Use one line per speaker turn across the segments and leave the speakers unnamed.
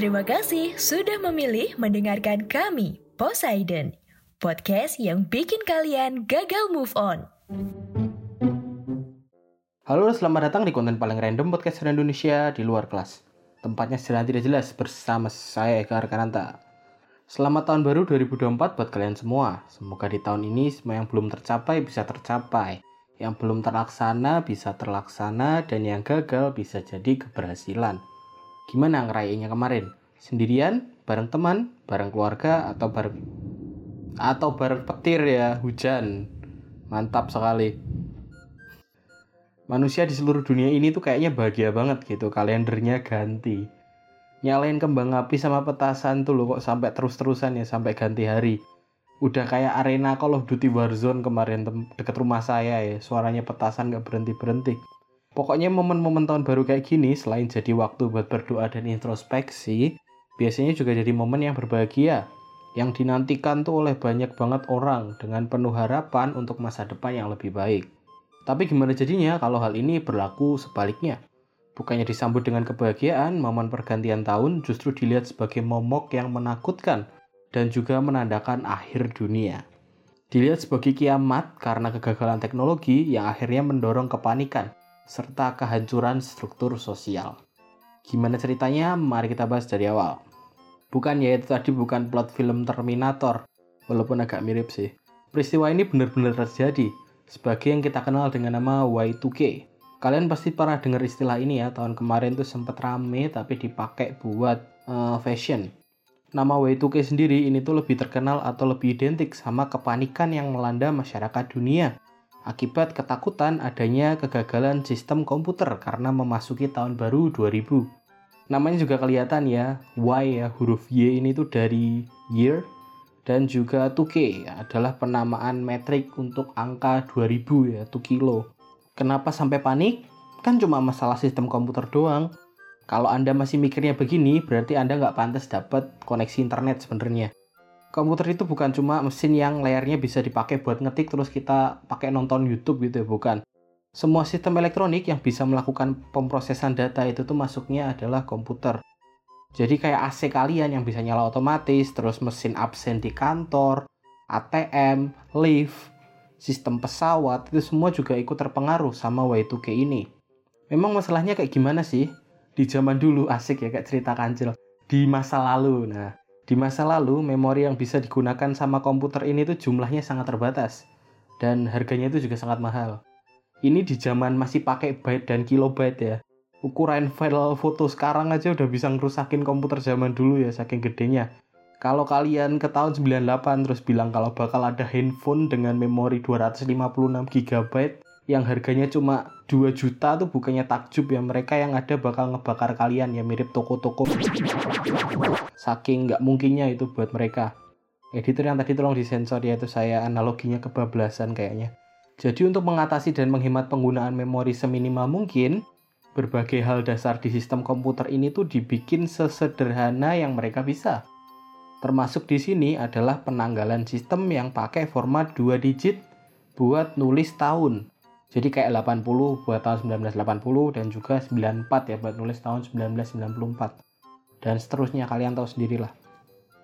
Terima kasih sudah memilih mendengarkan kami, Poseidon, podcast yang bikin kalian gagal move on.
Halo, selamat datang di konten paling random podcast Indonesia di luar kelas. Tempatnya sedang tidak jelas bersama saya Eka Arkananta. Selamat tahun baru 2024 buat kalian semua. Semoga di tahun ini semua yang belum tercapai bisa tercapai. Yang belum terlaksana bisa terlaksana dan yang gagal bisa jadi keberhasilan. Gimana ngerayainnya kemarin? Sendirian, bareng teman, bareng keluarga, atau bareng atau bareng petir ya, hujan. Mantap sekali. Manusia di seluruh dunia ini tuh kayaknya bahagia banget gitu, kalendernya ganti. Nyalain kembang api sama petasan tuh loh kok sampai terus-terusan ya sampai ganti hari. Udah kayak arena Call of Duty Warzone kemarin deket rumah saya ya, suaranya petasan gak berhenti-berhenti. Pokoknya momen-momen tahun baru kayak gini, selain jadi waktu buat berdoa dan introspeksi, biasanya juga jadi momen yang berbahagia, yang dinantikan tuh oleh banyak banget orang dengan penuh harapan untuk masa depan yang lebih baik. Tapi gimana jadinya kalau hal ini berlaku sebaliknya? Bukannya disambut dengan kebahagiaan, momen pergantian tahun justru dilihat sebagai momok yang menakutkan dan juga menandakan akhir dunia. Dilihat sebagai kiamat karena kegagalan teknologi yang akhirnya mendorong kepanikan, serta kehancuran struktur sosial. Gimana ceritanya? Mari kita bahas dari awal. Bukan ya itu tadi bukan plot film Terminator, walaupun agak mirip sih. Peristiwa ini benar-benar terjadi, sebagai yang kita kenal dengan nama Y2K. Kalian pasti pernah dengar istilah ini ya, tahun kemarin tuh sempat rame tapi dipakai buat uh, fashion. Nama Y2K sendiri ini tuh lebih terkenal atau lebih identik sama kepanikan yang melanda masyarakat dunia akibat ketakutan adanya kegagalan sistem komputer karena memasuki tahun baru 2000. Namanya juga kelihatan ya, Y ya, huruf Y ini tuh dari year dan juga 2K adalah penamaan metrik untuk angka 2000 ya, 2 kilo. Kenapa sampai panik? Kan cuma masalah sistem komputer doang. Kalau Anda masih mikirnya begini, berarti Anda nggak pantas dapat koneksi internet sebenarnya komputer itu bukan cuma mesin yang layarnya bisa dipakai buat ngetik terus kita pakai nonton YouTube gitu ya, bukan. Semua sistem elektronik yang bisa melakukan pemrosesan data itu tuh masuknya adalah komputer. Jadi kayak AC kalian yang bisa nyala otomatis, terus mesin absen di kantor, ATM, lift, sistem pesawat, itu semua juga ikut terpengaruh sama Y2K ini. Memang masalahnya kayak gimana sih? Di zaman dulu asik ya kayak cerita kancil. Di masa lalu, nah di masa lalu, memori yang bisa digunakan sama komputer ini tuh jumlahnya sangat terbatas dan harganya itu juga sangat mahal. Ini di zaman masih pakai byte dan kilobyte ya. Ukuran file foto sekarang aja udah bisa ngerusakin komputer zaman dulu ya saking gedenya. Kalau kalian ke tahun 98 terus bilang kalau bakal ada handphone dengan memori 256 GB yang harganya cuma 2 juta tuh bukannya takjub ya. Mereka yang ada bakal ngebakar kalian ya mirip toko-toko. Saking nggak mungkinnya itu buat mereka. Editor yang tadi tolong disensor ya itu saya analoginya kebablasan kayaknya. Jadi untuk mengatasi dan menghemat penggunaan memori seminimal mungkin berbagai hal dasar di sistem komputer ini tuh dibikin sesederhana yang mereka bisa. Termasuk di sini adalah penanggalan sistem yang pakai format 2 digit buat nulis tahun jadi kayak 80 buat tahun 1980 dan juga 94 ya buat nulis tahun 1994. Dan seterusnya kalian tahu sendirilah.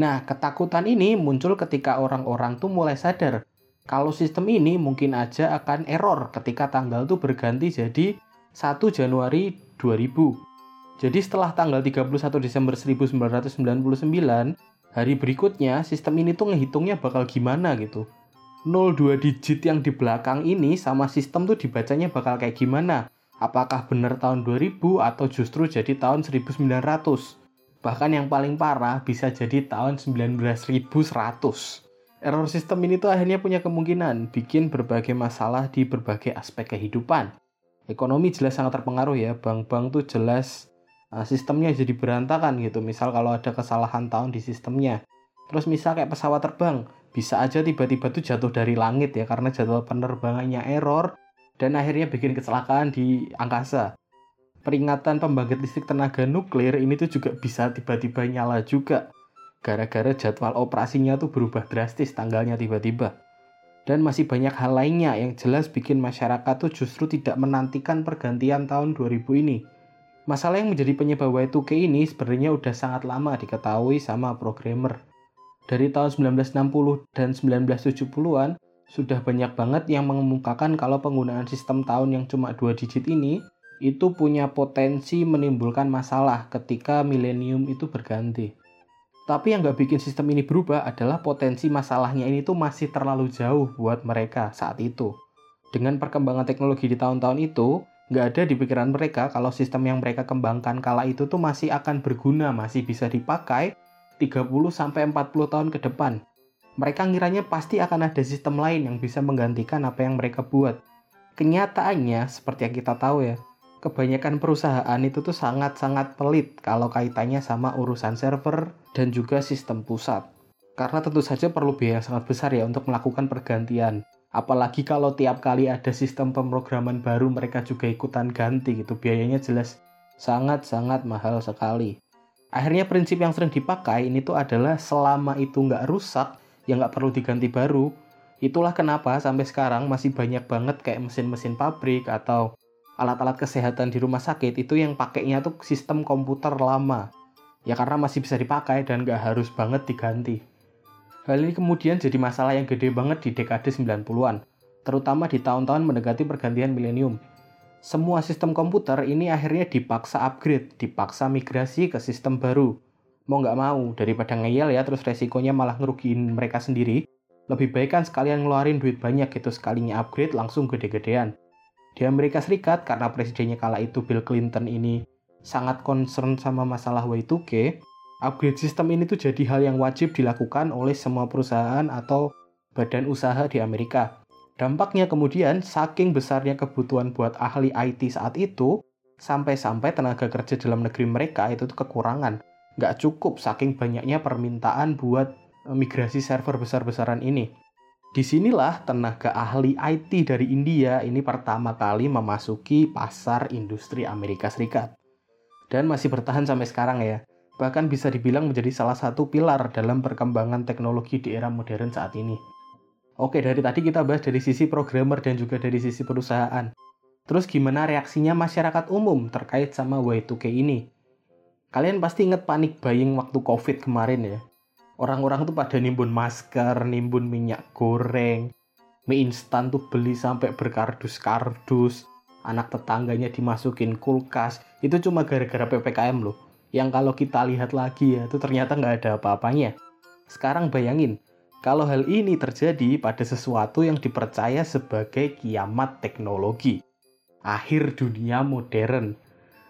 Nah, ketakutan ini muncul ketika orang-orang tuh mulai sadar kalau sistem ini mungkin aja akan error ketika tanggal tuh berganti jadi 1 Januari 2000. Jadi setelah tanggal 31 Desember 1999, hari berikutnya sistem ini tuh ngehitungnya bakal gimana gitu 02 digit yang di belakang ini sama sistem tuh dibacanya bakal kayak gimana? Apakah benar tahun 2000 atau justru jadi tahun 1900? Bahkan yang paling parah bisa jadi tahun 19100. Error sistem ini tuh akhirnya punya kemungkinan bikin berbagai masalah di berbagai aspek kehidupan. Ekonomi jelas sangat terpengaruh ya, bank-bank tuh jelas uh, sistemnya jadi berantakan gitu. Misal kalau ada kesalahan tahun di sistemnya. Terus misal kayak pesawat terbang, bisa aja tiba-tiba tuh jatuh dari langit ya karena jadwal penerbangannya error dan akhirnya bikin kecelakaan di angkasa. Peringatan pembangkit listrik tenaga nuklir ini tuh juga bisa tiba-tiba nyala juga gara-gara jadwal operasinya tuh berubah drastis tanggalnya tiba-tiba. Dan masih banyak hal lainnya yang jelas bikin masyarakat tuh justru tidak menantikan pergantian tahun 2000 ini. Masalah yang menjadi penyebab Y2K ini sebenarnya udah sangat lama diketahui sama programmer. Dari tahun 1960 dan 1970-an, sudah banyak banget yang mengemukakan kalau penggunaan sistem tahun yang cuma dua digit ini itu punya potensi menimbulkan masalah ketika milenium itu berganti. Tapi yang nggak bikin sistem ini berubah adalah potensi masalahnya ini tuh masih terlalu jauh buat mereka saat itu. Dengan perkembangan teknologi di tahun-tahun itu, nggak ada di pikiran mereka kalau sistem yang mereka kembangkan kala itu tuh masih akan berguna, masih bisa dipakai 30-40 tahun ke depan. Mereka ngiranya pasti akan ada sistem lain yang bisa menggantikan apa yang mereka buat. Kenyataannya, seperti yang kita tahu ya, kebanyakan perusahaan itu tuh sangat-sangat pelit kalau kaitannya sama urusan server dan juga sistem pusat. Karena tentu saja perlu biaya yang sangat besar ya untuk melakukan pergantian. Apalagi kalau tiap kali ada sistem pemrograman baru mereka juga ikutan ganti gitu. Biayanya jelas sangat-sangat mahal sekali. Akhirnya prinsip yang sering dipakai ini tuh adalah selama itu nggak rusak, ya nggak perlu diganti baru. Itulah kenapa sampai sekarang masih banyak banget kayak mesin-mesin pabrik atau alat-alat kesehatan di rumah sakit itu yang pakainya tuh sistem komputer lama. Ya karena masih bisa dipakai dan nggak harus banget diganti. Hal ini kemudian jadi masalah yang gede banget di dekade 90-an, terutama di tahun-tahun mendekati pergantian milenium. Semua sistem komputer ini akhirnya dipaksa upgrade, dipaksa migrasi ke sistem baru. Mau nggak mau, daripada ngeyel ya terus resikonya malah ngerugiin mereka sendiri, lebih baik kan sekalian ngeluarin duit banyak gitu sekalinya upgrade langsung gede-gedean. Di Amerika Serikat, karena presidennya kala itu Bill Clinton ini sangat concern sama masalah Y2K, upgrade sistem ini tuh jadi hal yang wajib dilakukan oleh semua perusahaan atau badan usaha di Amerika. Dampaknya kemudian, saking besarnya kebutuhan buat ahli IT saat itu, sampai-sampai tenaga kerja dalam negeri mereka itu tuh kekurangan. Nggak cukup saking banyaknya permintaan buat eh, migrasi server besar-besaran ini. Di sinilah tenaga ahli IT dari India ini pertama kali memasuki pasar industri Amerika Serikat. Dan masih bertahan sampai sekarang ya bahkan bisa dibilang menjadi salah satu pilar dalam perkembangan teknologi di era modern saat ini. Oke, dari tadi kita bahas dari sisi programmer dan juga dari sisi perusahaan. Terus gimana reaksinya masyarakat umum terkait sama Y2K ini? Kalian pasti inget panik buying waktu COVID kemarin ya. Orang-orang tuh pada nimbun masker, nimbun minyak goreng, mie instan tuh beli sampai berkardus-kardus, anak tetangganya dimasukin kulkas. Itu cuma gara-gara PPKM loh yang kalau kita lihat lagi ya itu ternyata nggak ada apa-apanya. Sekarang bayangin, kalau hal ini terjadi pada sesuatu yang dipercaya sebagai kiamat teknologi, akhir dunia modern.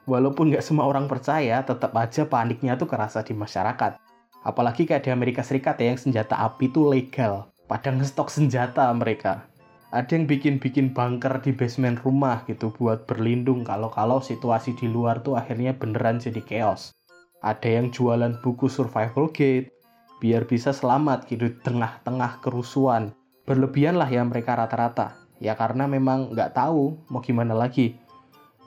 Walaupun nggak semua orang percaya, tetap aja paniknya tuh kerasa di masyarakat. Apalagi kayak di Amerika Serikat ya, yang senjata api tuh legal. Padang stok senjata mereka. Ada yang bikin-bikin bunker di basement rumah gitu buat berlindung kalau-kalau situasi di luar tuh akhirnya beneran jadi chaos. Ada yang jualan buku survival guide biar bisa selamat gitu di tengah-tengah kerusuhan. Berlebihan lah ya mereka rata-rata. Ya karena memang nggak tahu mau gimana lagi.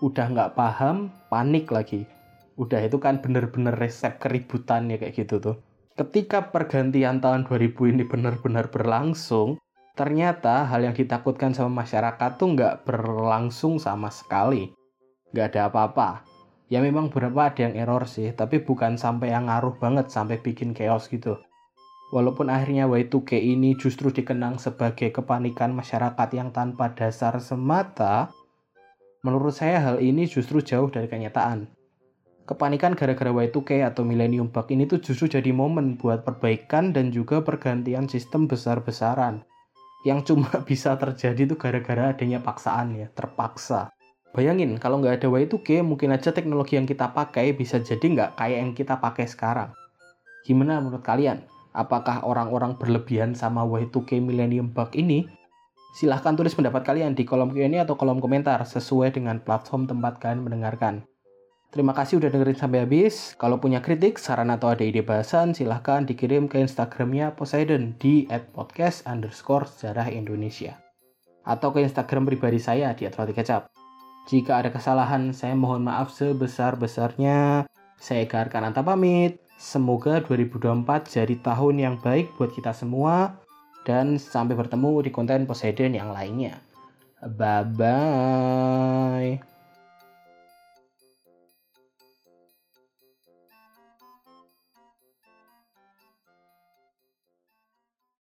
Udah nggak paham, panik lagi. Udah itu kan bener-bener resep keributan ya kayak gitu tuh. Ketika pergantian tahun 2000 ini benar-benar berlangsung, Ternyata hal yang ditakutkan sama masyarakat tuh nggak berlangsung sama sekali. Nggak ada apa-apa. Ya memang beberapa ada yang error sih, tapi bukan sampai yang ngaruh banget sampai bikin chaos gitu. Walaupun akhirnya Y2K ini justru dikenang sebagai kepanikan masyarakat yang tanpa dasar semata, menurut saya hal ini justru jauh dari kenyataan. Kepanikan gara-gara Y2K atau Millennium Bug ini tuh justru jadi momen buat perbaikan dan juga pergantian sistem besar-besaran yang cuma bisa terjadi itu gara-gara adanya paksaan ya, terpaksa. Bayangin, kalau nggak ada Y2K, mungkin aja teknologi yang kita pakai bisa jadi nggak kayak yang kita pakai sekarang. Gimana menurut kalian? Apakah orang-orang berlebihan sama Y2K Millennium Bug ini? Silahkan tulis pendapat kalian di kolom Q&A atau kolom komentar sesuai dengan platform tempat kalian mendengarkan. Terima kasih udah dengerin sampai habis. Kalau punya kritik, saran atau ada ide bahasan, silahkan dikirim ke Instagramnya Poseidon di @podcast underscore sejarah Indonesia. Atau ke Instagram pribadi saya di @rotikecap. Jika ada kesalahan, saya mohon maaf sebesar-besarnya. Saya Eka Arkananta pamit. Semoga 2024 jadi tahun yang baik buat kita semua. Dan sampai bertemu di konten Poseidon yang lainnya. Bye-bye.